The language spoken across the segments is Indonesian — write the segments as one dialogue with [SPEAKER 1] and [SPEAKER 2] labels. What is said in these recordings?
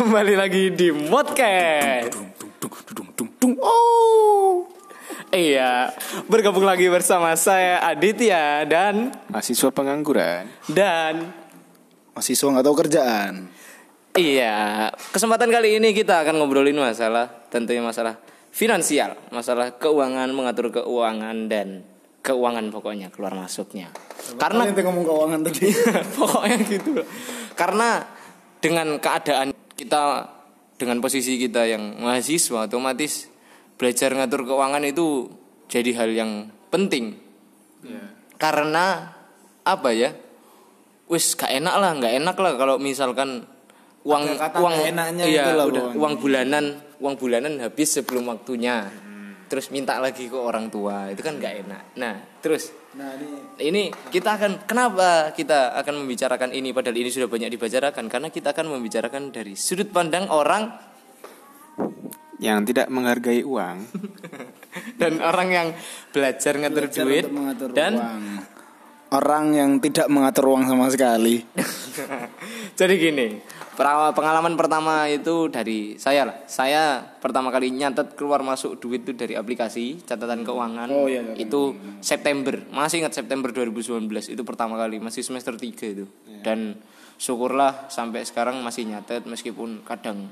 [SPEAKER 1] Kembali lagi di Modcast. Oh. Iya, bergabung lagi bersama saya Aditya dan
[SPEAKER 2] Mahasiswa pengangguran.
[SPEAKER 1] dan
[SPEAKER 3] mahasiswa nggak tahu kerjaan
[SPEAKER 1] iya, kesempatan kali ini kita akan ngobrolin masalah tentunya masalah finansial, masalah keuangan, mengatur keuangan dan keuangan pokoknya keluar masuknya. Karena
[SPEAKER 3] Kalian tuh ngomong keuangan tadi
[SPEAKER 1] pokoknya gitu loh. Karena dengan keadaan kita dengan posisi kita yang mahasiswa otomatis belajar ngatur keuangan itu jadi hal yang penting. Karena apa ya? Wis gak enak lah, nggak enak lah kalau misalkan uang
[SPEAKER 3] kata
[SPEAKER 1] uang
[SPEAKER 3] enaknya
[SPEAKER 1] iya,
[SPEAKER 3] itu
[SPEAKER 1] udah,
[SPEAKER 3] pokoknya.
[SPEAKER 1] uang bulanan uang bulanan habis sebelum waktunya. Terus minta lagi ke orang tua, itu kan nggak enak. Nah, terus
[SPEAKER 3] nah ini
[SPEAKER 1] ini kita akan kenapa kita akan membicarakan ini padahal ini sudah banyak dibicarakan karena kita akan membicarakan dari sudut pandang orang
[SPEAKER 2] Yang tidak menghargai uang.
[SPEAKER 1] dan orang yang belajar ngatur
[SPEAKER 3] belajar
[SPEAKER 1] duit dan
[SPEAKER 3] uang. Orang yang tidak mengatur uang sama sekali.
[SPEAKER 1] Jadi gini pengalaman pertama itu dari saya lah. Saya pertama kali nyatet keluar masuk duit itu dari aplikasi catatan keuangan.
[SPEAKER 3] Oh, iya, iya.
[SPEAKER 1] itu September masih ingat September 2019 itu pertama kali masih semester 3 itu.
[SPEAKER 3] Iya.
[SPEAKER 1] dan syukurlah sampai sekarang masih nyatet meskipun kadang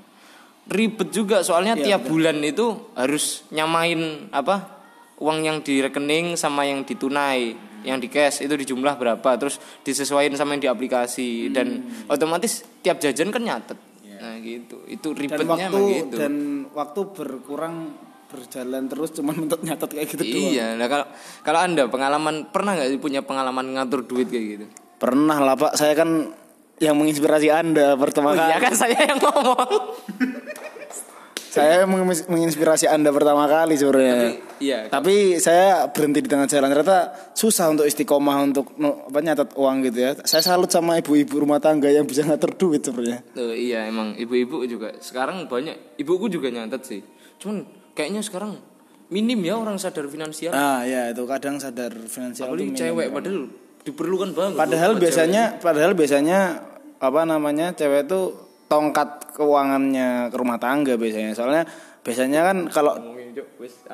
[SPEAKER 1] ribet juga. Soalnya
[SPEAKER 3] Iya,
[SPEAKER 1] tiap bulan itu harus nyamain apa uang yang di rekening sama yang ditunai yang di cash itu dijumlah berapa terus disesuaikan sama yang di aplikasi dan
[SPEAKER 3] Hmm.
[SPEAKER 1] otomatis tiap jajan kan nyatet. Nah gitu. Itu
[SPEAKER 3] Iya. dan
[SPEAKER 1] ribetnya
[SPEAKER 3] waktu
[SPEAKER 1] gitu.
[SPEAKER 3] dan waktu berkurang berjalan terus cuman untuk nyatet kayak gitu doang.
[SPEAKER 1] Iya nah kalau kalau anda pengalaman pernah nggak punya pengalaman ngatur duit kayak gitu?
[SPEAKER 3] Pernah lah pak. Saya kan yang menginspirasi anda pertama
[SPEAKER 1] oh
[SPEAKER 3] kali.
[SPEAKER 1] iya kan saya yang ngomong
[SPEAKER 3] saya menginspirasi anda pertama kali sebenarnya.
[SPEAKER 1] Iya.
[SPEAKER 3] Tapi saya berhenti di tengah jalan. Ternyata susah untuk istiqomah untuk no- apa nyatet uang gitu ya. Saya salut sama ibu-ibu rumah tangga yang bisa ngatur duit sebenarnya.
[SPEAKER 1] Tuh, iya emang ibu-ibu juga. Sekarang banyak ibuku juga nyatet sih. Cuman kayaknya sekarang minim ya orang sadar finansial.
[SPEAKER 3] Ah ya itu kadang sadar finansial
[SPEAKER 1] apalagi cewek padahal diperlukan banget
[SPEAKER 3] padahal biasanya padahal biasanya apa namanya cewek itu tongkat keuangannya ke rumah tangga biasanya. Soalnya biasanya kan kalau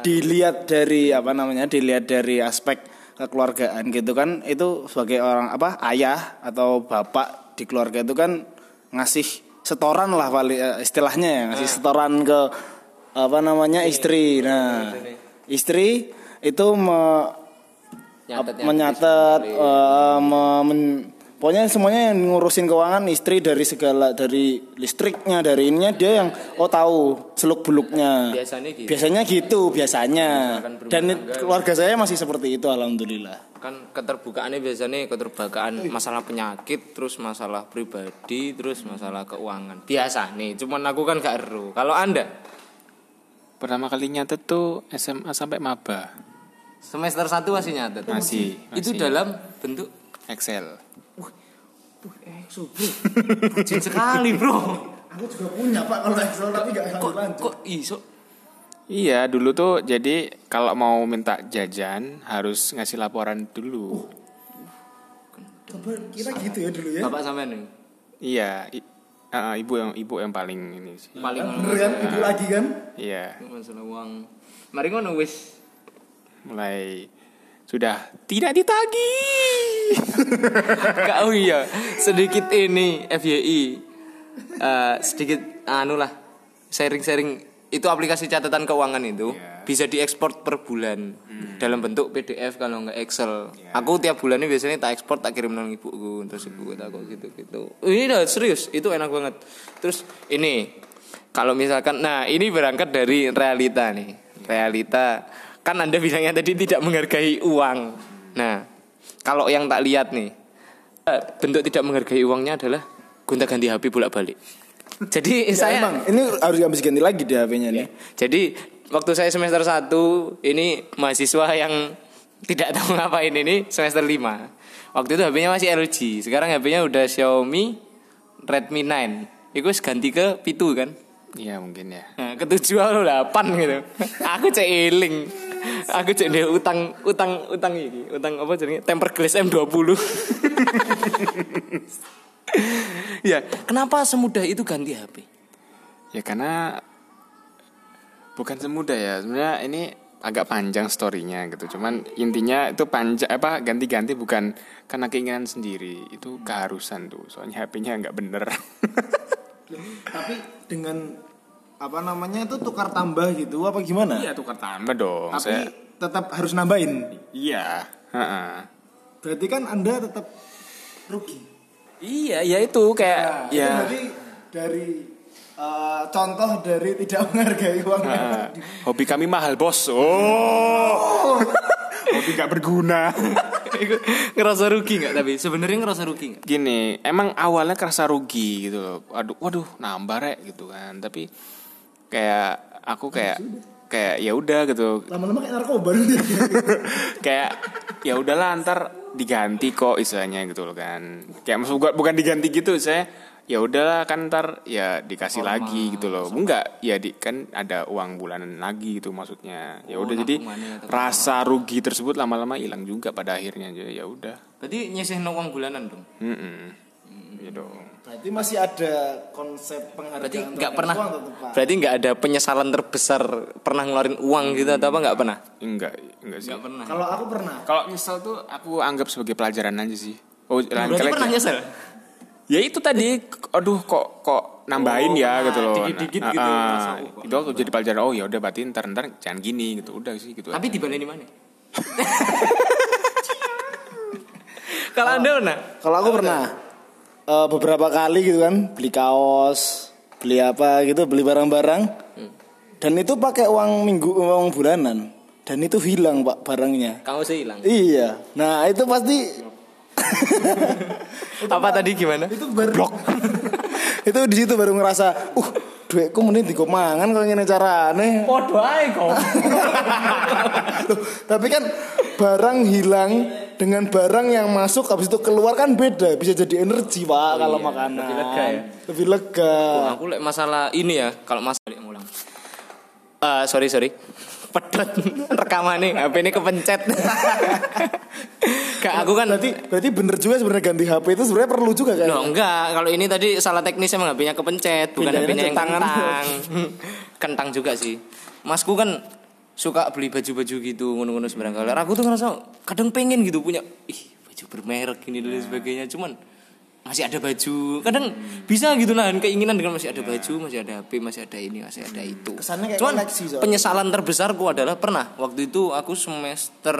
[SPEAKER 3] dilihat dari apa namanya dilihat dari aspek kekeluargaan gitu kan itu sebagai orang apa ayah atau bapak di keluarga itu kan ngasih setoran lah eh, istilahnya ya ngasih setoran ke apa namanya istri. nah istri itu me,
[SPEAKER 1] Nyatet, nyatet,
[SPEAKER 3] menyatet eh, me- men- pokoknya semuanya yang ngurusin keuangan istri dari segala dari listriknya dari ininya dia yang oh tahu seluk beluknya.
[SPEAKER 1] Biasanya gitu.
[SPEAKER 3] Biasanya gitu biasanya. Dan keluarga saya masih seperti itu alhamdulillah.
[SPEAKER 1] Kan keterbukaannya biasanya keterbukaan masalah penyakit terus masalah pribadi terus masalah keuangan. Biasa nih cuman aku kan gak eru. Kalau anda?
[SPEAKER 2] Pertama kali nyatet tuh SMA sampai maba.
[SPEAKER 1] semester satu masih nyatet?
[SPEAKER 2] Masih,
[SPEAKER 1] itu
[SPEAKER 2] masih.
[SPEAKER 1] dalam bentuk
[SPEAKER 2] Excel.
[SPEAKER 1] Subur rajin sekali bro.
[SPEAKER 3] Aku juga punya pak kalau Excel tapi gak
[SPEAKER 1] kok kok iso?
[SPEAKER 2] Iya, dulu tuh jadi kalau mau minta jajan harus ngasih laporan dulu.
[SPEAKER 3] kita gitu ya dulu ya.
[SPEAKER 1] Bapak sampean nih?
[SPEAKER 2] Iya, i- ah, ibu yang ibu yang paling ini sih.
[SPEAKER 1] paling
[SPEAKER 3] bener kan? Ibu lagi kan?
[SPEAKER 2] Iya,
[SPEAKER 1] masalah uang. Mari ngono wis.
[SPEAKER 2] Mulai sudah. Tidak ditagih.
[SPEAKER 1] Kak oh iya. Sedikit ini FYI Eh, sedikit anu lah. Sharing-sharing. Itu aplikasi catatan keuangan itu bisa diekspor per bulan. Dalam bentuk PDF kalau nggak Excel. Aku tiap bulan ini biasanya tak ekspor tak kirim nang ibuku terus ibuku tak kok gitu gitu. Ini dah serius. Itu enak banget. Terus ini. Kalau misalkan nah ini berangkat dari realita nih. Realita kan anda bilangnya tadi tidak menghargai uang. Nah kalau yang tak lihat nih Eh, bentuk tidak menghargai uangnya adalah gonta ganti HP bolak balik. Jadi
[SPEAKER 3] Ya,
[SPEAKER 1] saya
[SPEAKER 3] emang ini harus habis ganti lagi deh HP-nya nih
[SPEAKER 1] jadi waktu saya semester 1 ini mahasiswa yang tidak tahu ngapain ini semester 5. Waktu itu HP-nya masih LG, sekarang HP-nya udah Xiaomi Redmi 9. Itu ganti ke Pitu kan?
[SPEAKER 2] Iya mungkin ya.
[SPEAKER 1] Nah, ketujuh atau delapan gitu. Aku cek eling. Aku cek dia utang utang utang ini, utang apa jadinya temper glass M20. ya, kenapa semudah itu ganti HP?
[SPEAKER 2] Ya karena bukan semudah ya. Sebenarnya ini agak panjang storynya gitu. Cuman intinya itu panjang apa ganti-ganti bukan karena keinginan sendiri. Itu keharusan tuh. Soalnya HP-nya nggak bener.
[SPEAKER 3] Tapi dengan apa namanya itu tukar tambah gitu apa gimana?
[SPEAKER 2] Iya tukar tambah dong.
[SPEAKER 3] Tapi
[SPEAKER 2] Saya,
[SPEAKER 3] tetap harus nambahin.
[SPEAKER 2] iya. Heeh.
[SPEAKER 3] Berarti kan Anda tetap rugi.
[SPEAKER 2] Iya, ya itu kayak
[SPEAKER 3] Itu
[SPEAKER 2] ya.
[SPEAKER 3] berarti dari eh, contoh dari tidak menghargai uangnya.
[SPEAKER 2] Nah, hobi kami mahal bos. Oh, hobi gak berguna.
[SPEAKER 1] Ngerasa rugi nggak tapi sebenarnya ngerasa rugi nggak?
[SPEAKER 2] Gini, emang awalnya kerasa rugi gitu loh. Waduh, waduh, nambah rek gitu kan. Tapi kayak aku kayak kayak ya udah gitu.
[SPEAKER 3] Lama-lama kayak narkoba.
[SPEAKER 2] kayak ya udahlah ntar diganti kok istilahnya gitu loh kan. Kayak maksud gua bukan diganti gitu saya ya udahlah kan ntar ya dikasih lagi gitu loh. Enggak, ya di kan ada uang bulanan lagi gitu maksudnya. Ya
[SPEAKER 1] Oh,
[SPEAKER 2] udah jadi
[SPEAKER 1] tabungannya atau
[SPEAKER 2] rasa rugi tersebut lama-lama hilang juga pada akhirnya aja ya udah.
[SPEAKER 1] Berarti nyisih uang bulanan dong.
[SPEAKER 2] Heeh. Ya dong.
[SPEAKER 3] Berarti masih ada konsep penghargaan.
[SPEAKER 1] Berarti nggak
[SPEAKER 3] terhadap
[SPEAKER 1] pernah.
[SPEAKER 3] uang tetap, Pak.
[SPEAKER 1] Berarti nggak ada penyesalan terbesar pernah ngeluarin uang gitu atau apa nggak pernah?
[SPEAKER 2] Enggak, enggak sih.
[SPEAKER 1] Nggak pernah.
[SPEAKER 3] Kalau aku pernah.
[SPEAKER 2] Kalau nyesel tuh aku anggap sebagai pelajaran aja sih. Oh, lain
[SPEAKER 1] Berarti pernah nyesel?
[SPEAKER 2] Ya itu tadi, aduh kok kok nambahin
[SPEAKER 1] Oh,
[SPEAKER 2] ya
[SPEAKER 1] nah,
[SPEAKER 2] gitu loh.
[SPEAKER 1] dikit-dikit
[SPEAKER 2] Nah,
[SPEAKER 1] gitu,
[SPEAKER 2] ah,
[SPEAKER 1] oh, kok
[SPEAKER 2] itu aku jadi pelajaran. Oh ya udah berarti ntar ntar jangan gini gitu. Udah sih gitu.
[SPEAKER 1] Tapi
[SPEAKER 2] aja.
[SPEAKER 1] dibaleni mana? Kalau anda mana?
[SPEAKER 3] Kalau aku pernah eh, beberapa kali gitu kan beli kaos, beli apa gitu, beli barang-barang. Dan itu pakai uang minggu, uang bulanan. Dan itu hilang pak barangnya.
[SPEAKER 1] Kamu sih hilang.
[SPEAKER 3] Iya. Nah itu pasti
[SPEAKER 1] Apa tadi gimana?
[SPEAKER 3] itu baru itu di situ baru ngerasa, uh duitku mending digo mangan kalau ngene carane.
[SPEAKER 1] Podo ae kok.
[SPEAKER 3] Tapi kan barang hilang dengan barang yang masuk habis itu keluar kan beda bisa jadi energi pak kalau
[SPEAKER 1] iya,
[SPEAKER 3] makanan
[SPEAKER 1] lebih lega ya.
[SPEAKER 3] lebih lega
[SPEAKER 1] Oh, aku lek masalah ini ya, kalau masalah ngulang. Eh sorry sorry. Pedot rekamannya HP ini kepencet. Kak aku kan
[SPEAKER 3] berarti berarti bener juga sebenarnya ganti HP itu sebenarnya perlu juga kan
[SPEAKER 1] Loh, enggak, kalau ini tadi salah teknis emang HP-nya kepencet, bukan HP-nya yang kentang. kentang juga sih. Masku kan suka beli baju-baju gitu ngono-ngono sembarang kali. Aku tuh ngerasa kadang pengen gitu punya ih baju bermerek ini dan lain sebagainya. Cuman masih ada baju. Kadang bisa gitu nahan keinginan dengan masih ada baju, masih ada HP, masih ada ini, masih ada itu.
[SPEAKER 3] Kesannya kayak
[SPEAKER 1] Cuman
[SPEAKER 3] koleksi soalnya.
[SPEAKER 1] penyesalan terbesarku adalah pernah waktu itu aku semester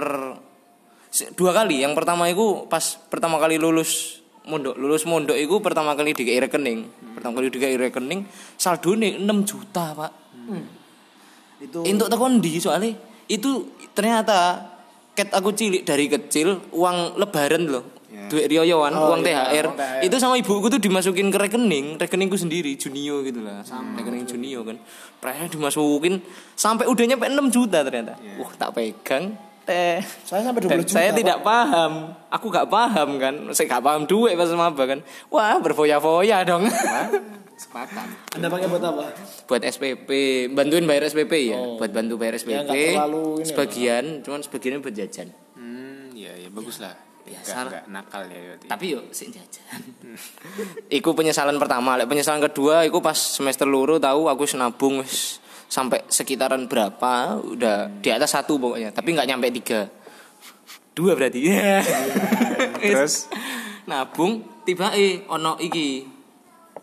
[SPEAKER 1] se- dua kali. Yang pertama itu pas pertama kali lulus mondok, lulus mondok itu pertama kali di rekening. Pertama kali di rekening saldo nih 6 juta, Pak.
[SPEAKER 3] Itu
[SPEAKER 1] Untuk tekon di soalnya itu ternyata ket aku cilik dari kecil uang lebaran loh. Duit rioyoan,
[SPEAKER 3] Oh,
[SPEAKER 1] uang
[SPEAKER 3] iya,
[SPEAKER 1] THR.
[SPEAKER 3] uang THR.
[SPEAKER 1] Itu sama ibuku tuh dimasukin ke rekening, rekeningku sendiri, Junio gitu lah. Rekening Junio kan. Ternyata dimasukin sampai udah nyampe 6 juta ternyata. Wah, tak pegang teh.
[SPEAKER 3] saya sampai 20
[SPEAKER 1] Dan
[SPEAKER 3] juta
[SPEAKER 1] saya
[SPEAKER 3] Pak.
[SPEAKER 1] tidak paham. Aku gak paham kan. Saya gak paham duit pas maba kan. Wah, berfoya-foya dong.
[SPEAKER 2] Sepakat.
[SPEAKER 3] anda pakai buat apa
[SPEAKER 1] buat SPP, bantuin bayar SPP ya. Buat bantu bayar SPP.
[SPEAKER 3] Ya, ini
[SPEAKER 1] sebagian, cuman sebagiannya buat jajan.
[SPEAKER 2] Hmm, ya ya bagus lah.
[SPEAKER 1] Biasa
[SPEAKER 2] Nggak-
[SPEAKER 1] lah.
[SPEAKER 2] nggak nakal ya berarti.
[SPEAKER 1] Tapi yuk sih jajan. iku penyesalan pertama, lek penyesalan kedua iku pas semester luru tahu aku wis nabung wis sampai sekitaran berapa udah di atas satu pokoknya, tapi nggak nyampe tiga. Dua berarti.
[SPEAKER 2] Terus?
[SPEAKER 1] nabung tiba eh ono iki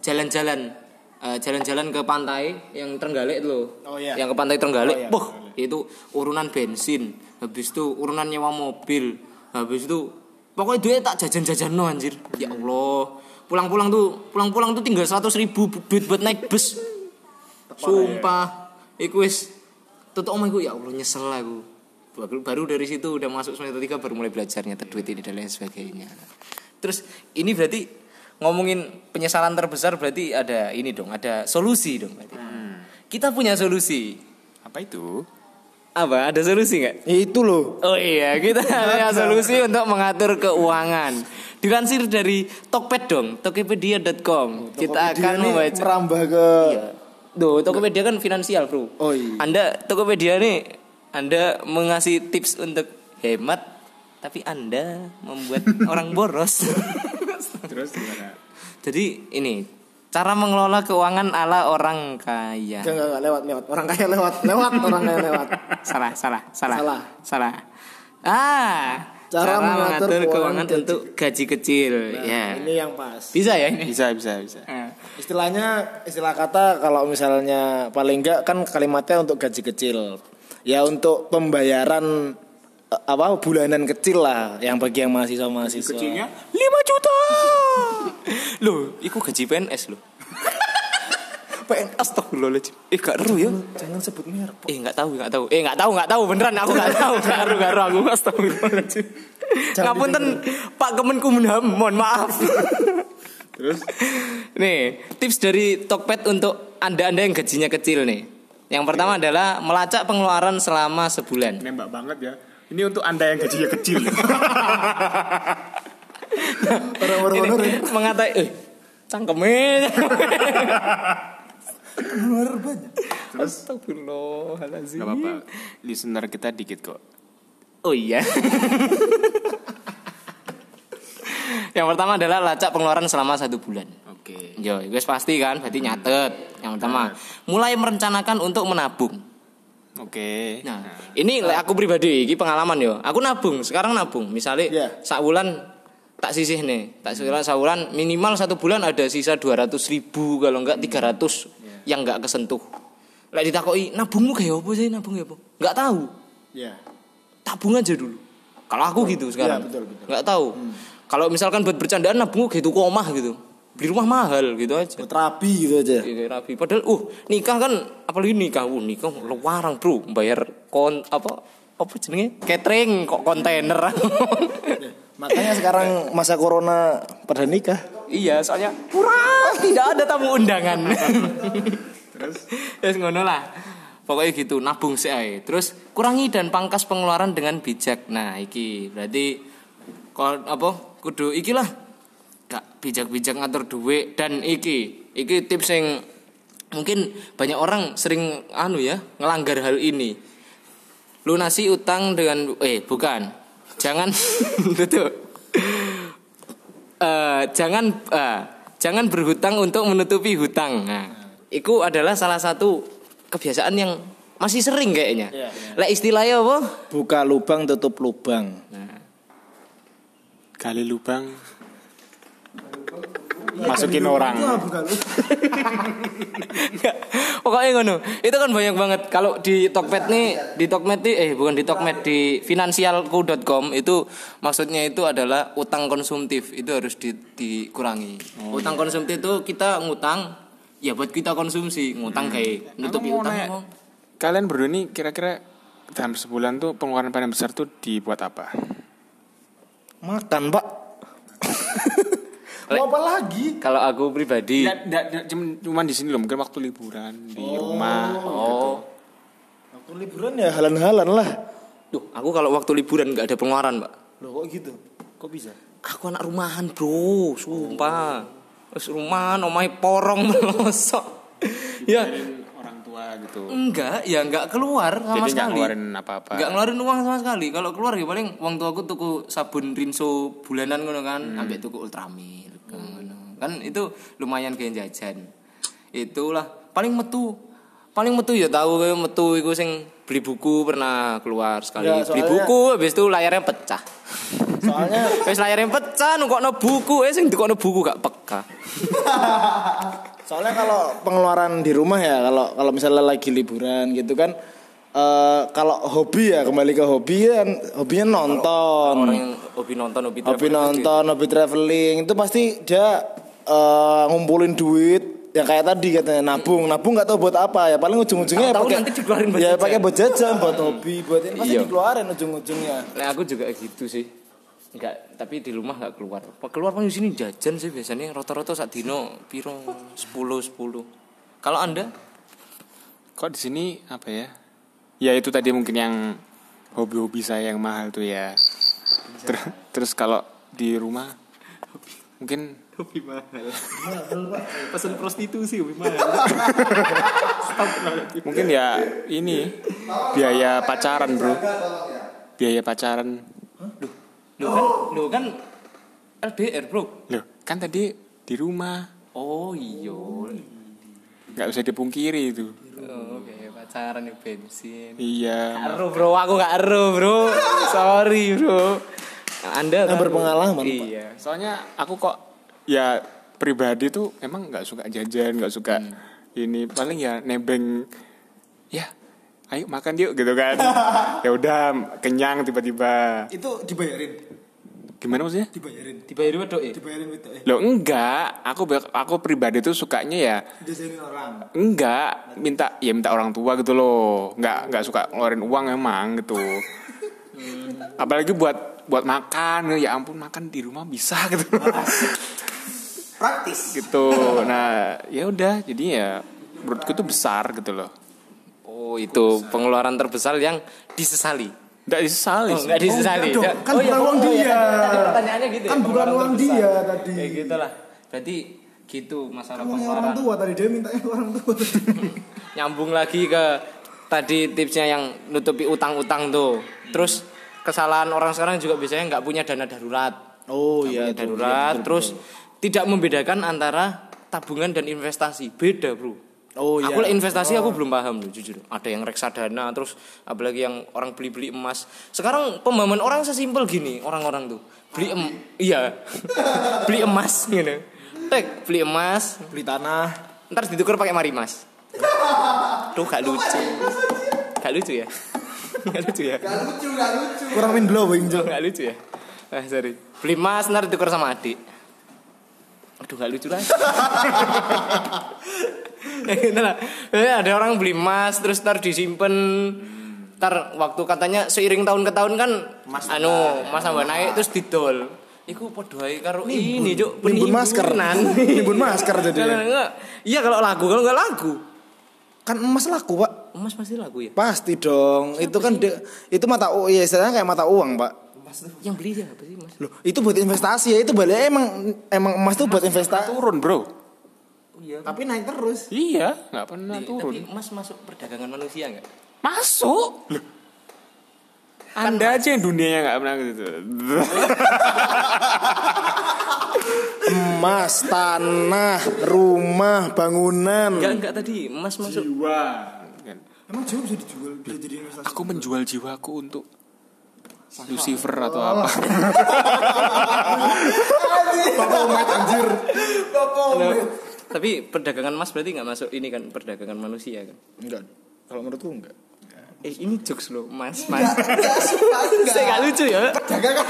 [SPEAKER 1] jalan-jalan eh, jalan-jalan ke pantai yang Trenggalek itu loh.
[SPEAKER 3] Oh, iya.
[SPEAKER 1] Yang ke pantai Trenggalek.
[SPEAKER 3] Oh, iya,
[SPEAKER 1] Boh, itu urunan bensin, habis itu urunan nyewa mobil, habis itu pokoknya duit tak jajan-jajan no anjir. Ya Allah. Pulang-pulang tuh, pulang-pulang tuh tinggal 100 ribu duit buat naik bus. Sumpah. Iku wis tutup omah iku ya Allah nyesel aku. Baru, baru dari situ udah masuk semester 3 baru mulai belajar nyata duit ini dan lain sebagainya. Terus ini berarti ngomongin penyesalan terbesar berarti ada ini dong, ada solusi dong berarti. Kita punya solusi.
[SPEAKER 2] Apa itu?
[SPEAKER 1] Apa? Ada solusi nggak?
[SPEAKER 3] itu loh
[SPEAKER 1] Oh iya, kita punya solusi untuk mengatur keuangan. Dilansir dari Tokped dong, tokopedia.com. Kita
[SPEAKER 3] Tokopedia
[SPEAKER 1] akan
[SPEAKER 3] ini
[SPEAKER 1] membaca
[SPEAKER 3] merambah ke
[SPEAKER 1] Iya. Duh, Tokopedia kan finansial, Bro.
[SPEAKER 3] Oh, iya.
[SPEAKER 1] Anda Tokopedia nih Anda mengasih tips untuk hemat tapi Anda membuat orang boros.
[SPEAKER 2] Terus gimana?
[SPEAKER 1] Jadi ini Cara mengelola keuangan ala orang kaya.
[SPEAKER 3] Enggak, enggak, enggak, lewat, lewat. Orang kaya lewat, lewat, orang kaya lewat.
[SPEAKER 1] Salah, salah, salah.
[SPEAKER 3] Salah.
[SPEAKER 1] Salah. Ah,
[SPEAKER 3] Cara
[SPEAKER 1] cara,
[SPEAKER 3] mengatur
[SPEAKER 1] mengatur
[SPEAKER 3] keuangan
[SPEAKER 1] keuangan
[SPEAKER 3] gaji.
[SPEAKER 1] untuk gaji kecil. ya.
[SPEAKER 3] Ini yang pas.
[SPEAKER 1] Bisa ya ini?
[SPEAKER 2] Bisa, bisa, bisa.
[SPEAKER 1] Eh.
[SPEAKER 3] Istilahnya istilah kata kalau misalnya paling enggak kan kalimatnya untuk gaji kecil. Ya untuk pembayaran apa bulanan kecil lah yang bagi yang mahasiswa mahasiswa.
[SPEAKER 2] Kecilnya
[SPEAKER 1] 5 juta. Loh, iku gaji PNS loh. PNS astagfirullahaladzim. Eh gak ru ya?
[SPEAKER 3] Jangan sebut merek.
[SPEAKER 1] Eh nggak tahu nggak tahu. Eh nggak tahu nggak tahu beneran aku nggak tahu. Gak ru gak ru aku astagfirullahaladzim.
[SPEAKER 3] Jangan
[SPEAKER 1] Ngapunten Pak Kemenkumham, mohon maaf.
[SPEAKER 2] Terus
[SPEAKER 1] Nih, tips dari Tokped untuk Anda-anda yang gajinya kecil nih. Yang pertama adalah melacak pengeluaran selama sebulan.
[SPEAKER 2] nembak banget ya. Ini untuk Anda yang gajinya kecil.
[SPEAKER 3] Orang-orang
[SPEAKER 1] Ini
[SPEAKER 3] honor ya.
[SPEAKER 1] mengatai eh cangkeme.
[SPEAKER 3] Honor banyak.
[SPEAKER 2] Terus
[SPEAKER 1] Astagfirullahaladzim.
[SPEAKER 2] Gak apa-apa. Listener kita dikit kok.
[SPEAKER 1] Oh iya. yang pertama adalah lacak pengeluaran selama satu bulan.
[SPEAKER 2] Oke.
[SPEAKER 1] Yo, guys pasti kan, berarti nyatet. Yang pertama, mulai merencanakan untuk menabung.
[SPEAKER 2] Oke.
[SPEAKER 1] Nah, ini lek aku pribadi, ini pengalaman yo. Aku nabung, sekarang nabung. Misalnya
[SPEAKER 3] Iya.
[SPEAKER 1] sak bulan tak sisih nih, tak sisih bulan minimal satu bulan ada sisa 200 ribu kalau enggak 300 yang enggak kesentuh. Lek ditakoki nabungmu kayak apa sih nabung ya apa? Enggak tahu.
[SPEAKER 3] Ya.
[SPEAKER 1] Tabung aja dulu. Kalau aku gitu sekarang.
[SPEAKER 3] Iya, betul, betul.
[SPEAKER 1] Enggak tahu. Kalau misalkan buat bercandaan nabung gitu komah gitu. Beli rumah mahal gitu aja.
[SPEAKER 3] Buat rapi gitu aja.
[SPEAKER 1] Iya, rapi. Padahal uh nikah kan apalagi nikah, uh nikah lewarang, Bro. Bayar kon apa apa jenenge? Catering kok kontainer.
[SPEAKER 3] Makanya sekarang masa corona pada nikah.
[SPEAKER 1] iya, soalnya murah, tidak ada tamu undangan. Terus Terus ngono lah. Pokoknya gitu, nabung sih ae. Terus kurangi dan pangkas pengeluaran dengan bijak. Nah, iki berarti kon apa kudu iki lah. Gak bijak-bijak ngatur duit dan iki iki tips yang mungkin banyak orang sering anu ya ngelanggar hal ini. Lunasi utang dengan eh bukan. Jangan betul. Eh, jangan eh, jangan berhutang untuk menutupi hutang. Nah, itu adalah salah satu kebiasaan yang masih sering kayaknya.
[SPEAKER 3] Iya,
[SPEAKER 1] Lah istilahnya apa?
[SPEAKER 3] Buka lubang tutup lubang.
[SPEAKER 2] Kali lubang. Masukin orang.
[SPEAKER 1] Nggak, Pokoknya ngono. Itu kan banyak banget. Kalau di Tokped nih, di Tokmed nih, eh bukan di Tokmed di finansialku.com itu maksudnya itu adalah utang konsumtif itu harus di- dikurangi. Utang konsumtif itu kita ngutang ya buat kita konsumsi, ngutang kayak nutupi utang.
[SPEAKER 2] Kalian berdua ini kira-kira dalam sebulan tuh pengeluaran paling besar tuh dibuat apa?
[SPEAKER 3] Makan, Pak. Mau apa lagi?
[SPEAKER 1] Kalau aku pribadi,
[SPEAKER 2] Nggak, nggak, nggak, cuman, cuman di sini loh, mungkin waktu liburan di rumah.
[SPEAKER 1] oh,
[SPEAKER 3] Waktu liburan ya halan-halan lah.
[SPEAKER 1] Duh, aku kalau waktu liburan nggak ada pengeluaran, Mbak.
[SPEAKER 3] Loh kok gitu? Kok bisa?
[SPEAKER 1] Aku anak rumahan, Bro. Sumpah. Terus rumahan omahe porong melosok. ya,
[SPEAKER 2] orang tua gitu.
[SPEAKER 1] enggak, ya enggak keluar sama
[SPEAKER 2] Jadi nggak
[SPEAKER 1] sekali.
[SPEAKER 2] ngeluarin apa-apa.
[SPEAKER 1] Enggak ngeluarin uang sama sekali. Kalau keluar ya paling uang tua aku tuku sabun rinso bulanan ngono kan,
[SPEAKER 2] Hmm.
[SPEAKER 1] ambek tuku Ultramil ngono. Kan itu lumayan kayak jajan. Itulah paling metu. Paling metu ya tahu metu iku sing beli buku pernah keluar sekali. Beli
[SPEAKER 3] soalnya-
[SPEAKER 1] buku habis itu layarnya pecah.
[SPEAKER 3] Soalnya
[SPEAKER 1] Wis layarnya pecah nukokno buku, eh sing dikokno buku gak peka.
[SPEAKER 3] soalnya kalau pengeluaran di rumah ya kalau kalau misalnya lagi liburan gitu kan eh kalau hobi ya kembali ke hobi kan hobinya nonton.
[SPEAKER 1] Orang yang hobi nonton, hobi
[SPEAKER 3] hobi
[SPEAKER 1] traveling
[SPEAKER 3] nonton, hobi traveling itu pasti dia eh, ngumpulin duit yang kayak tadi katanya nabung, nabung nggak tahu buat apa ya paling ujung-ujungnya ya pakai
[SPEAKER 1] nanti dikeluarin buat
[SPEAKER 3] ya pakai buat jajan, buat hobi, buat ini pasti
[SPEAKER 1] Iya.
[SPEAKER 3] dikeluarin ujung-ujungnya.
[SPEAKER 1] Nah aku juga gitu sih. Enggak, tapi di rumah enggak keluar. Pak keluar paling di sini jajan sih biasanya rata-rata sak dino piro 10 10. Kalau Anda?
[SPEAKER 2] Kok di sini apa ya? Ya itu tadi mungkin yang hobi-hobi saya yang mahal tuh ya. Ter- terus kalau di rumah mungkin
[SPEAKER 1] Hobi mahal. Pesan prostitusi hobi mahal.
[SPEAKER 2] mungkin ya ini biaya pacaran bro biaya pacaran
[SPEAKER 1] Lo kan lo kan LDR, Bro.
[SPEAKER 2] kan tadi di rumah
[SPEAKER 1] Oh iya.
[SPEAKER 2] nggak bisa dipungkiri itu
[SPEAKER 1] Oh, Oke, pacaran nih bensin.
[SPEAKER 2] iya
[SPEAKER 1] Aru bro, aku gak aru bro. Sorry bro. Anda tahu.
[SPEAKER 3] berpengalaman, Pak.
[SPEAKER 1] Iya.
[SPEAKER 2] soalnya aku kok ya pribadi tuh emang nggak suka jajan nggak suka ini paling ya nebeng ya ayo makan yuk gitu kan ya udah kenyang tiba-tiba
[SPEAKER 3] Itu dibayarin.
[SPEAKER 2] Gimana maksudnya
[SPEAKER 3] Dibayarin.
[SPEAKER 1] Dibayar wedok ya?
[SPEAKER 3] Dibayarin itu eh.
[SPEAKER 2] lo enggak aku aku pribadi tuh sukanya ya
[SPEAKER 3] Jajanin orang.
[SPEAKER 2] enggak minta ya minta orang tua gitu loh nggak nggak suka ngeluarin uang emang gitu apalagi buat buat makan ya ampun makan di rumah bisa gitu
[SPEAKER 3] Praktis.
[SPEAKER 2] gitu nah ya udah jadi ya menurutku tuh besar gitu loh
[SPEAKER 1] Oh, itu pengeluaran terbesar yang disesali.
[SPEAKER 2] Nggak disesali
[SPEAKER 1] Oh, enggak disesali.
[SPEAKER 3] enggak dong.
[SPEAKER 1] Ya-
[SPEAKER 3] Kan
[SPEAKER 1] oh, iya,
[SPEAKER 3] bukan uang
[SPEAKER 1] oh, iya.
[SPEAKER 3] dia.
[SPEAKER 1] Tadi pertanyaannya gitu.
[SPEAKER 3] Kan
[SPEAKER 1] ya,
[SPEAKER 3] bukan
[SPEAKER 1] pengeluaran
[SPEAKER 3] uang dia tadi.
[SPEAKER 1] Kayak gitulah. Berarti gitu masalah
[SPEAKER 3] Uangnya orang tua tadi dia mintanya orang tua.
[SPEAKER 1] Nyambung lagi ke tadi tipsnya yang nutupi utang-utang tuh. Terus kesalahan orang sekarang juga biasanya nggak punya dana darurat.
[SPEAKER 3] Oh
[SPEAKER 1] Punya darurat. Terus tidak membedakan antara tabungan dan investasi. Beda, Bro.
[SPEAKER 3] Oh iya.
[SPEAKER 1] Aku lah investasi aku belum paham loh jujur. Ada yang reksadana terus apalagi yang orang beli-beli emas. Sekarang pemahaman orang sesimpel gini, orang-orang tuh. Beli em iya. beli emas gitu. Tek, beli emas,
[SPEAKER 3] beli tanah.
[SPEAKER 1] ntar ditukar pakai marimas. Tuh gak lucu. Gak lucu ya? Gak lucu ya?
[SPEAKER 3] Kurang main blowing
[SPEAKER 1] Tuh gak lucu ya? Ah, sorry. Beli emas ntar ditukar sama adik. Aduh gak lucu lah. Ya, gitu lah. Eh, ada orang beli emas terus ntar disimpan ntar waktu katanya seiring tahun ke tahun kan anu mas tambah naik terus didol Iku podo ae karo ini juk
[SPEAKER 3] Nimbun masker.
[SPEAKER 1] penimbunan.
[SPEAKER 3] Nimbun masker jadi.
[SPEAKER 1] Iya kalau lagu kalau enggak lagu.
[SPEAKER 3] Kan emas laku, Pak.
[SPEAKER 1] Emas pasti lagu ya.
[SPEAKER 3] Pasti dong. itu kan de- itu mata uang, ya istilahnya kayak mata uang, Pak.
[SPEAKER 1] Yang beli siapa sih mas?
[SPEAKER 3] Loh, itu buat investasi ya. Itu balik emang emang emas tuh buat investasi.
[SPEAKER 2] turun bro
[SPEAKER 1] Iya.
[SPEAKER 3] Tapi naik terus.
[SPEAKER 2] iya nggak pernah
[SPEAKER 1] Tapi
[SPEAKER 2] turun
[SPEAKER 1] emas masuk perdagangan manusia enggak?
[SPEAKER 2] masuk Loh. anda aja yang dunianya nggak pernah gitu
[SPEAKER 3] Emas, tanah, rumah, bangunan.
[SPEAKER 1] Enggak enggak tadi emas masuk.
[SPEAKER 2] jiwa Kan.
[SPEAKER 3] Emang jauh bisa dijual, bisa jadi investasi.
[SPEAKER 2] aku menjual jiwaku untuk Lucifer atau apa
[SPEAKER 3] Bapak umat anjir. Bapak umat.
[SPEAKER 1] Tapi perdagangan emas berarti enggak masuk ini kan perdagangan manusia kan?
[SPEAKER 3] Enggak. Kalau menurutku enggak.
[SPEAKER 1] Eh ini jokes loh, mas, mas. Saya nggak lucu ya.
[SPEAKER 3] Dagangan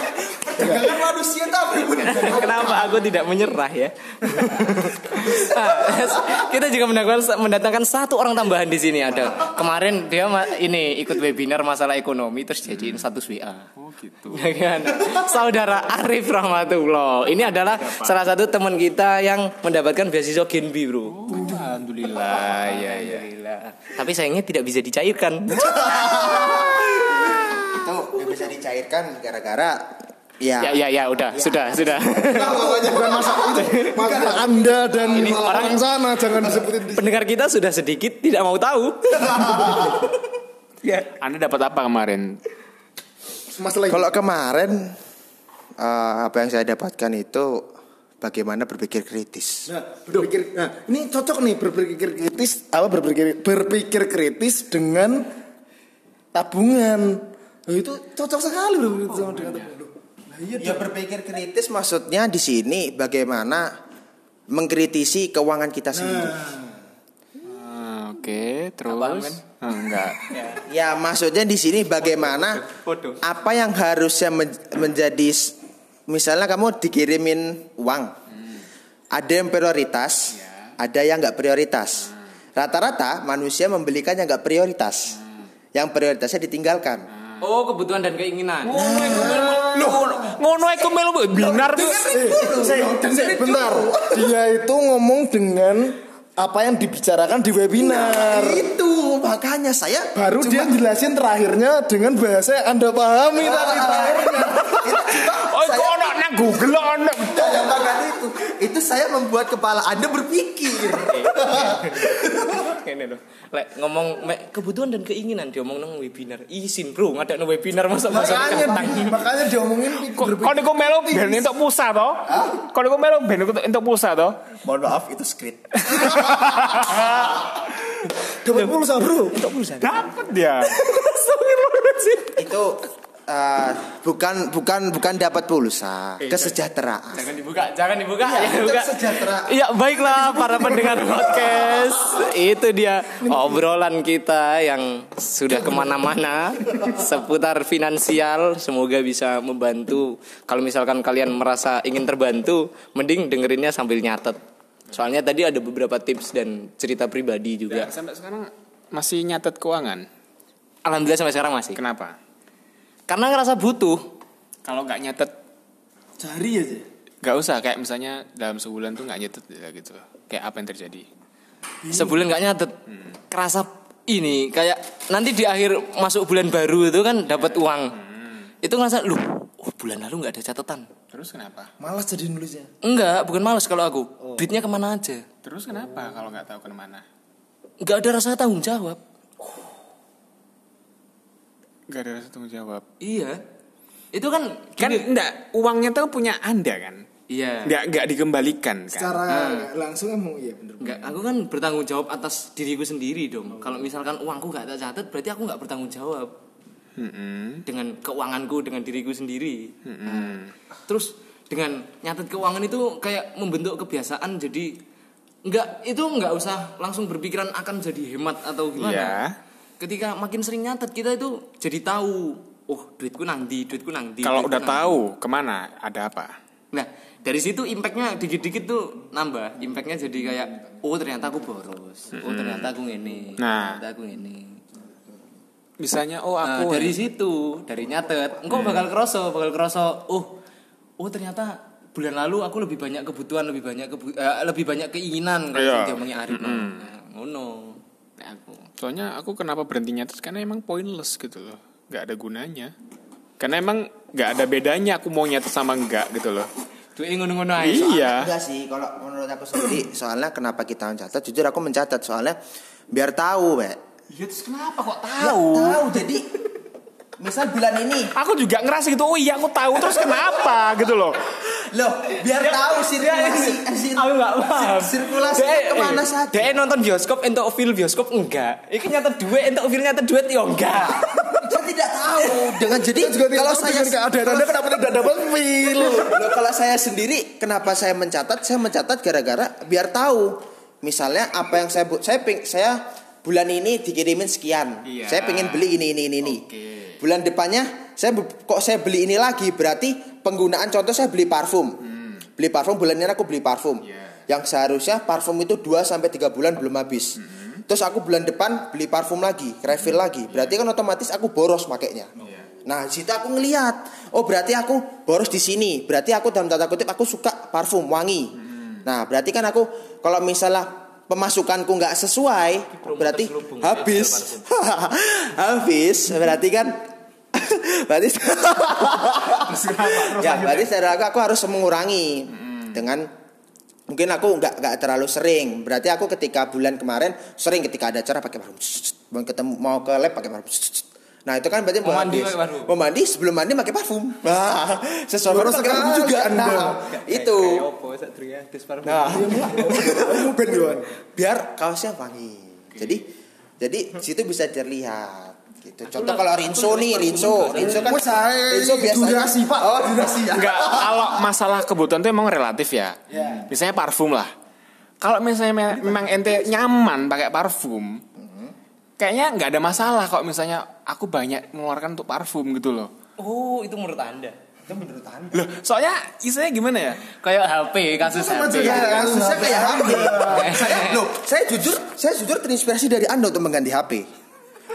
[SPEAKER 3] dagangan manusia tapi
[SPEAKER 1] Kenapa aku tidak menyerah ya? Kita juga mendatangkan, mendatangkan satu orang tambahan di sini ada. Kemarin dia ini ikut webinar masalah ekonomi terus jadiin status WA.
[SPEAKER 2] oh gitu
[SPEAKER 1] Ya kan? Saudara Arif Rahmatullah. Ini adalah salah satu teman kita yang mendapatkan beasiswa Genbi, Bro.
[SPEAKER 2] alhamdulillah ya ya
[SPEAKER 1] Alhamdulillah. Tapi sayangnya tidak bisa dicairkan.
[SPEAKER 4] itu bisa dicairkan gara-gara ya,
[SPEAKER 1] ya ya ya udah, sudah, sudah.
[SPEAKER 3] bukan masalah itu. Masalah Anda dan orang sana jangan disebutin di
[SPEAKER 1] Pendengar kita sudah sedikit tidak mau tahu. ya.
[SPEAKER 2] anda dapat apa kemarin
[SPEAKER 3] masalah
[SPEAKER 4] kalau kemarin eh, apa yang saya dapatkan itu bagaimana berpikir kritis
[SPEAKER 3] Nah, berpikir nah, ini cocok nih berpikir kritis apa berpikir berpikir kritis dengan tabungan. Nah, itu cocok sekali berpikir kritis sama dengan tabungan. Nah, iya
[SPEAKER 4] ya berpikir kritis maksudnya di sini bagaimana mengkritisi keuangan kita sendiri.
[SPEAKER 2] Ah, oke terus? Ah, enggak.
[SPEAKER 4] Ya. Maksudnya di sini bagaimana
[SPEAKER 1] Bodoh.
[SPEAKER 4] apa yang harusnya men- menjadi misalnya kamu dikirimin uang ada yang prioritas ada yang nggak prioritas. Rata-rata manusia membelikan yang nggak prioritas. Yang prioritasnya ditinggalkan.
[SPEAKER 1] Oh, kebutuhan dan keinginan.
[SPEAKER 2] Ngono aku melu
[SPEAKER 3] Eh, bentar. Dia itu ngomong dengan apa yang dibicarakan di webinar.
[SPEAKER 4] itu makanya saya
[SPEAKER 3] Baru dia jelasin terakhirnya dengan bahasa yang Anda pahami tadi terakhirnya.
[SPEAKER 2] oh kok ono nang Google
[SPEAKER 4] itu itu saya membuat kepala anda berpikir
[SPEAKER 1] Ini loh. Lek ngomong mek kebutuhan dan keinginan diomong nang webinar. Izin, Bro, ngadek nang webinar masa masa
[SPEAKER 5] makanya makanya diomongin
[SPEAKER 2] kau niku melo ben entuk pulsa to? Kau niku melo ben entuk pulsa to?
[SPEAKER 4] Mohon maaf itu script.
[SPEAKER 5] dapat pulsa bro
[SPEAKER 2] Dapat dia.
[SPEAKER 4] itu eh, bukan bukan bukan dapat pulsa, kesejahteraan.
[SPEAKER 1] Jangan dibuka, jangan dibuka.
[SPEAKER 4] Iya,
[SPEAKER 1] ya,
[SPEAKER 4] untuk
[SPEAKER 1] buka.
[SPEAKER 4] kesejahteraan.
[SPEAKER 1] Ya baiklah para pendengar podcast Itu dia obrolan kita yang sudah ke mana-mana Seputar finansial Semoga bisa membantu Kalau misalkan kalian merasa ingin terbantu Mending dengerinnya sambil nyatet Soalnya tadi ada beberapa tips dan cerita pribadi juga
[SPEAKER 2] Sampai sekarang masih nyatet keuangan.
[SPEAKER 1] Alhamdulillah sampai sekarang masih
[SPEAKER 2] Kenapa?
[SPEAKER 1] Karena ngerasa butuh.
[SPEAKER 2] Kalau nggak nyatet
[SPEAKER 5] cari aja
[SPEAKER 2] nggak usah kayak misalnya dalam sebulan tuh nggak nyatet ya gitu. Kayak apa yang terjadi?
[SPEAKER 1] sebulan nggak nyatet. Kerasa ini kayak nanti di akhir masuk bulan baru itu kan dapat uang. Itu ngerasa lu oh, bulan lalu nggak ada catatan.
[SPEAKER 2] Terus kenapa?
[SPEAKER 5] malas jadi nulisnya?
[SPEAKER 1] Enggak bukan males kalau aku. Duitnya ke mana aja?
[SPEAKER 2] Terus kenapa kalau nggak tahu ke mana?
[SPEAKER 1] nggak ada rasa tanggung jawab
[SPEAKER 2] Nggak ada rasa tanggung jawab.
[SPEAKER 1] iya itu kan
[SPEAKER 2] Kan
[SPEAKER 1] gini-
[SPEAKER 2] enggak uangnya tuh punya anda kan?
[SPEAKER 1] iya
[SPEAKER 2] Nggak nggak dikembalikan kan?
[SPEAKER 5] secara langsung emang iya bener
[SPEAKER 1] Enggak, aku kan bertanggung jawab atas diriku sendiri dong. Kalau misalkan uangku nggak tak catat, berarti aku nggak bertanggung jawab
[SPEAKER 2] Mm-mm.
[SPEAKER 1] dengan keuanganku, dengan diriku sendiri.
[SPEAKER 2] Mm-mm.
[SPEAKER 1] Terus dengan nyatet keuangan itu kayak membentuk kebiasaan jadi nggak itu nggak usah langsung berpikiran akan jadi hemat atau gimana.
[SPEAKER 2] Iya.
[SPEAKER 1] Ketika makin sering nyatet kita itu jadi tahu, oh duitku nanti, duitku nanti.
[SPEAKER 2] Kalau
[SPEAKER 1] duitku
[SPEAKER 2] udah
[SPEAKER 1] nanti.
[SPEAKER 2] tahu ke mana ada apa?
[SPEAKER 1] Nah, dari situ impactnya dikit-dikit tuh nambah. Impactnya jadi kayak, oh ternyata aku boros. Oh ternyata aku ngene.
[SPEAKER 2] Nah.
[SPEAKER 1] ternyata aku ngene.
[SPEAKER 2] Misalnya oh
[SPEAKER 1] Nah,
[SPEAKER 2] aku
[SPEAKER 1] dari situ, dari nyatet, engkau bakal kerasa, bakal kerasa, oh, oh ternyata bulan lalu aku lebih banyak kebutuhan, lebih banyak kebu eh, lebih banyak keinginan kalau
[SPEAKER 2] Iya.
[SPEAKER 1] yeah. diomongin Arif. Nah, ngono. Nek aku.
[SPEAKER 2] Soalnya aku kenapa berhenti nyatet karena emang pointless gitu loh. Gak ada gunanya. Karena emang gak ada bedanya aku mau nyatet sama enggak gitu loh.
[SPEAKER 1] Duit ngono-ngono ae.
[SPEAKER 2] Iya.
[SPEAKER 4] Enggak sih, kalau menurut aku sendiri, soalnya kenapa kita mencatat? Jujur aku mencatat soalnya biar tahu, Pak.
[SPEAKER 1] Ya terus kenapa kok
[SPEAKER 4] Ya,
[SPEAKER 1] tahu?
[SPEAKER 4] tahu jadi misal bulan ini
[SPEAKER 2] Aku juga ngerasa gitu, oh iya aku tahu terus kenapa gitu loh.
[SPEAKER 4] loh biar tahu sirkulasi eh, sir-
[SPEAKER 1] Aku gak paham.
[SPEAKER 4] sirkulasi
[SPEAKER 1] Dia-
[SPEAKER 4] ke mana
[SPEAKER 1] eh,
[SPEAKER 4] saja
[SPEAKER 1] Dia nonton bioskop entuk feel bioskop enggak. Iki nyata duit entuk feel nyata duit ya enggak.
[SPEAKER 4] saya tidak tahu dengan jadi kalau saya
[SPEAKER 5] keadaan anda kenapa tidak dapat feel
[SPEAKER 4] Loh, kalau saya sendiri kenapa saya mencatat saya mencatat gara-gara biar tahu misalnya apa yang saya saya ping, saya bulan ini dikirimin sekian.
[SPEAKER 1] Iya.
[SPEAKER 4] saya pengen beli ini ini ini ini.
[SPEAKER 1] Oke.
[SPEAKER 4] bulan depannya saya kok saya beli ini lagi? Berarti penggunaan contoh saya beli parfum. Beli parfum bulan ini aku beli parfum.
[SPEAKER 1] Iya.
[SPEAKER 4] yang seharusnya parfum itu 2 sampai tiga bulan belum habis. Terus aku bulan depan beli parfum lagi refill lagi. Berarti kan otomatis aku boros makainya. Nah, di situ aku ngelihat, oh berarti aku boros di sini. Berarti aku dalam tanda kutip aku suka parfum wangi. Nah, berarti kan aku kalau misalnya pemasukanku nggak sesuai, berarti habis. habis, berarti kan berarti ya berarti secara aku, aku harus mengurangi. Dengan mungkin aku nggak nggak terlalu sering. Berarti aku ketika bulan kemarin sering ketika ada acara pakai parfum mau ketemu mau ke lab pakai parfum nah itu kan berarti
[SPEAKER 1] Mau mandi
[SPEAKER 4] mau mandi sebelum mandi pakai parfum. Nah sesuatu parfum
[SPEAKER 5] sekali
[SPEAKER 4] juga.
[SPEAKER 5] Anda.
[SPEAKER 4] nah itu. nah
[SPEAKER 5] ben Yohan.
[SPEAKER 4] biar kaosnya wangi. Jadi jadi situ bisa terlihat gitu. Contoh kalau rinso nih rinso. rinso kan rinso biasanya
[SPEAKER 5] durasi, Pak.
[SPEAKER 4] oh durasi. ya
[SPEAKER 2] Enggak, kalau masalah kebutuhan tuh emang relatif ya. Misalnya parfum lah. Kalau misalnya me- memang ente nyaman pakai parfum, kayaknya nggak ada masalah kalau misalnya aku banyak mengeluarkan untuk parfum gitu loh.
[SPEAKER 1] Oh, itu menurut Anda.
[SPEAKER 4] itu menurut anda
[SPEAKER 2] Loh, soalnya istilahnya gimana ya?
[SPEAKER 1] Kayak HP, kasus HP.
[SPEAKER 4] Ya, kasusnya kayak HP. saya loh, saya jujur, saya jujur terinspirasi dari Anda untuk mengganti HP.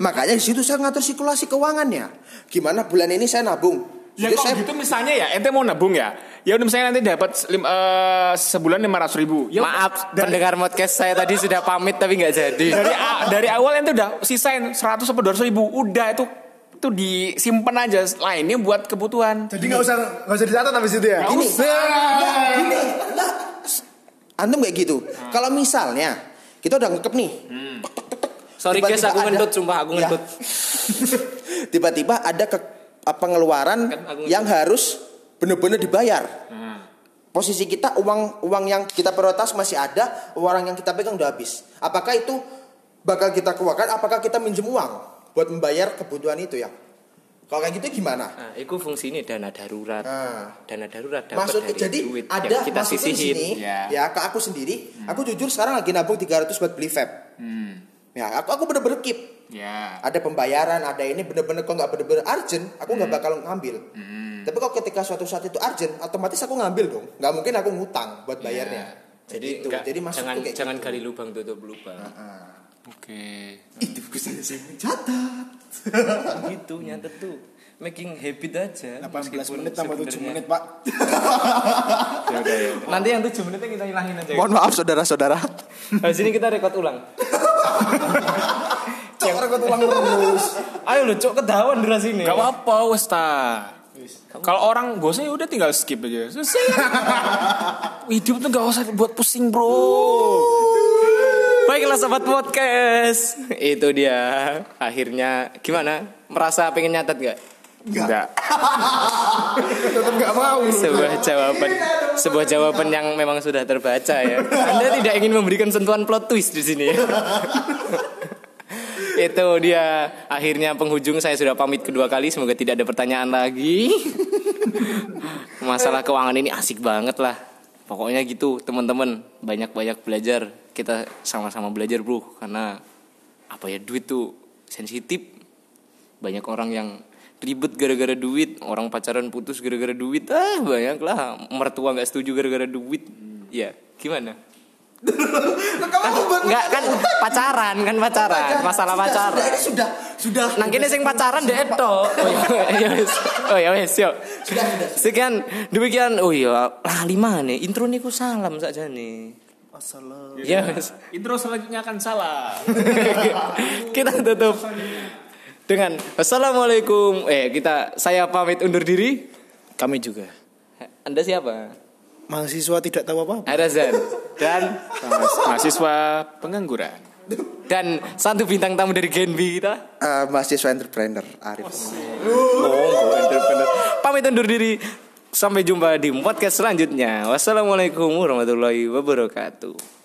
[SPEAKER 4] Makanya di situ saya ngatur sirkulasi keuangannya. Gimana bulan ini saya nabung.
[SPEAKER 2] Ya
[SPEAKER 4] Jadi
[SPEAKER 2] kok
[SPEAKER 4] saya
[SPEAKER 2] gitu misalnya ya, ente mau nabung ya? Ya udah misalnya nanti dapat lim- eh, sebulan lima ratus ribu. Ya
[SPEAKER 1] Maaf, pendengar podcast saya tadi sudah pamit tapi nggak jadi.
[SPEAKER 2] dari a- dari awal ente udah sisain 100 atau 200 ribu, udah itu itu disimpan aja lainnya buat kebutuhan.
[SPEAKER 5] jadi nggak usah nggak usah dicatat habis itu ya
[SPEAKER 4] Gini. Nah, gini. Nah, antum kayak gitu. Kalau misalnya Kita udah ngekep nih.
[SPEAKER 1] Sorry guys,
[SPEAKER 4] Tiba-tiba
[SPEAKER 1] aku
[SPEAKER 4] ada-
[SPEAKER 1] ngentut sumpah aku
[SPEAKER 4] Ya.
[SPEAKER 1] ngentut.
[SPEAKER 4] Tiba-tiba ada ke pengeluaran
[SPEAKER 1] Kan
[SPEAKER 4] yang harus bener-bener dibayar. Posisi kita uang uang yang kita prioritas masih ada, uang yang kita pegang udah habis. Apakah itu bakal kita keluarkan? Apakah kita minjem uang buat membayar kebutuhan itu ya? Kalau kayak gitu gimana?
[SPEAKER 1] Nah, itu fungsinya dana darurat.
[SPEAKER 4] Nah.
[SPEAKER 1] Dana darurat dapat
[SPEAKER 4] Maksud
[SPEAKER 1] dari
[SPEAKER 4] jadi
[SPEAKER 1] duit
[SPEAKER 4] ada
[SPEAKER 1] yang kita sisihin.
[SPEAKER 4] sini
[SPEAKER 2] Ya.
[SPEAKER 4] ya. ke aku sendiri. Aku jujur sekarang lagi nabung 300 buat beli vape.
[SPEAKER 2] Hmm.
[SPEAKER 4] Ya, aku aku bener-bener keep.
[SPEAKER 2] Ya.
[SPEAKER 4] Ada pembayaran, ada ini bener-bener kok nggak bener-bener urgent, aku nggak
[SPEAKER 1] Hmm.
[SPEAKER 4] bakal ngambil. Tapi kalau ketika suatu saat itu urgent, otomatis aku ngambil dong. Nggak mungkin aku ngutang buat bayarnya.
[SPEAKER 1] Jadi
[SPEAKER 4] Gitu.
[SPEAKER 1] enggak,
[SPEAKER 4] jadi maksudku
[SPEAKER 1] jangan
[SPEAKER 4] kayak
[SPEAKER 1] jangan
[SPEAKER 4] gitu.
[SPEAKER 1] gali lubang tutup lubang.
[SPEAKER 2] Oke.
[SPEAKER 4] Itu buku saya saya catat.
[SPEAKER 1] gitu nyatet tuh making habit aja
[SPEAKER 5] 18
[SPEAKER 1] meskipun
[SPEAKER 5] menit tambah 7
[SPEAKER 1] sebenarnya-
[SPEAKER 5] menit, Pak.
[SPEAKER 2] Ya udah ya. udah.
[SPEAKER 1] nanti yang 7 menitnya kita hilangin aja
[SPEAKER 4] Mohon maaf saudara-saudara.
[SPEAKER 1] habis ini kita record ulang
[SPEAKER 5] Cok, rekod ulang terus.
[SPEAKER 1] ayo lu cok kedawan durasi ini
[SPEAKER 2] Gak apa-apa wes ta. Kalau orang bosan ya udah tinggal skip aja. Selesai. Hidup tuh gak usah buat pusing bro.
[SPEAKER 1] Baiklah sobat podcast Itu dia Akhirnya gimana? Merasa pengen nyatet gak?
[SPEAKER 2] Enggak.
[SPEAKER 5] Tetap gak mau.
[SPEAKER 1] Sebuah jawaban Sebuah jawaban yang memang sudah terbaca ya. Anda tidak ingin memberikan sentuhan plot twist di sini ya? Itu dia. Akhirnya penghujung saya sudah pamit kedua kali. Semoga tidak ada pertanyaan lagi. Masalah keuangan ini asik banget lah. Pokoknya gitu teman-teman. Banyak-banyak belajar. Kita sama-sama belajar bro. Karena Apa ya duit tuh sensitif. Banyak orang yang ribet gara-gara duit Orang pacaran putus gara-gara duit Ah banyak lah Mertua nggak setuju gara-gara duit Ya gimana? Enggak kan pacaran kan pacaran Masalah pacaran
[SPEAKER 4] Sudah, sudah, sudah.
[SPEAKER 1] Nang kene sing pacaran dek etok. Oh ya wis. Oh ya wis yo. Sekian demikian oh iya lali maneh intro niku salam sakjane.
[SPEAKER 5] Assalam.
[SPEAKER 1] Ya wis.
[SPEAKER 2] Intro selanjutnya akan salah.
[SPEAKER 1] Kita tutup dengan assalamualaikum. Eh kita saya pamit undur diri.
[SPEAKER 3] Kami juga.
[SPEAKER 1] Anda siapa?
[SPEAKER 5] Mahasiswa tidak tahu apa-apa.
[SPEAKER 1] Arazan dan
[SPEAKER 2] Mahasiswa pengangguran.
[SPEAKER 1] dan satu bintang tamu dari Genbi kita.
[SPEAKER 4] Eh, mahasiswa entrepreneur Arif.
[SPEAKER 1] Oh, entrepreneur. Pamit undur diri. Sampai jumpa di podcast selanjutnya. Wassalamualaikum warahmatullahi wabarakatuh.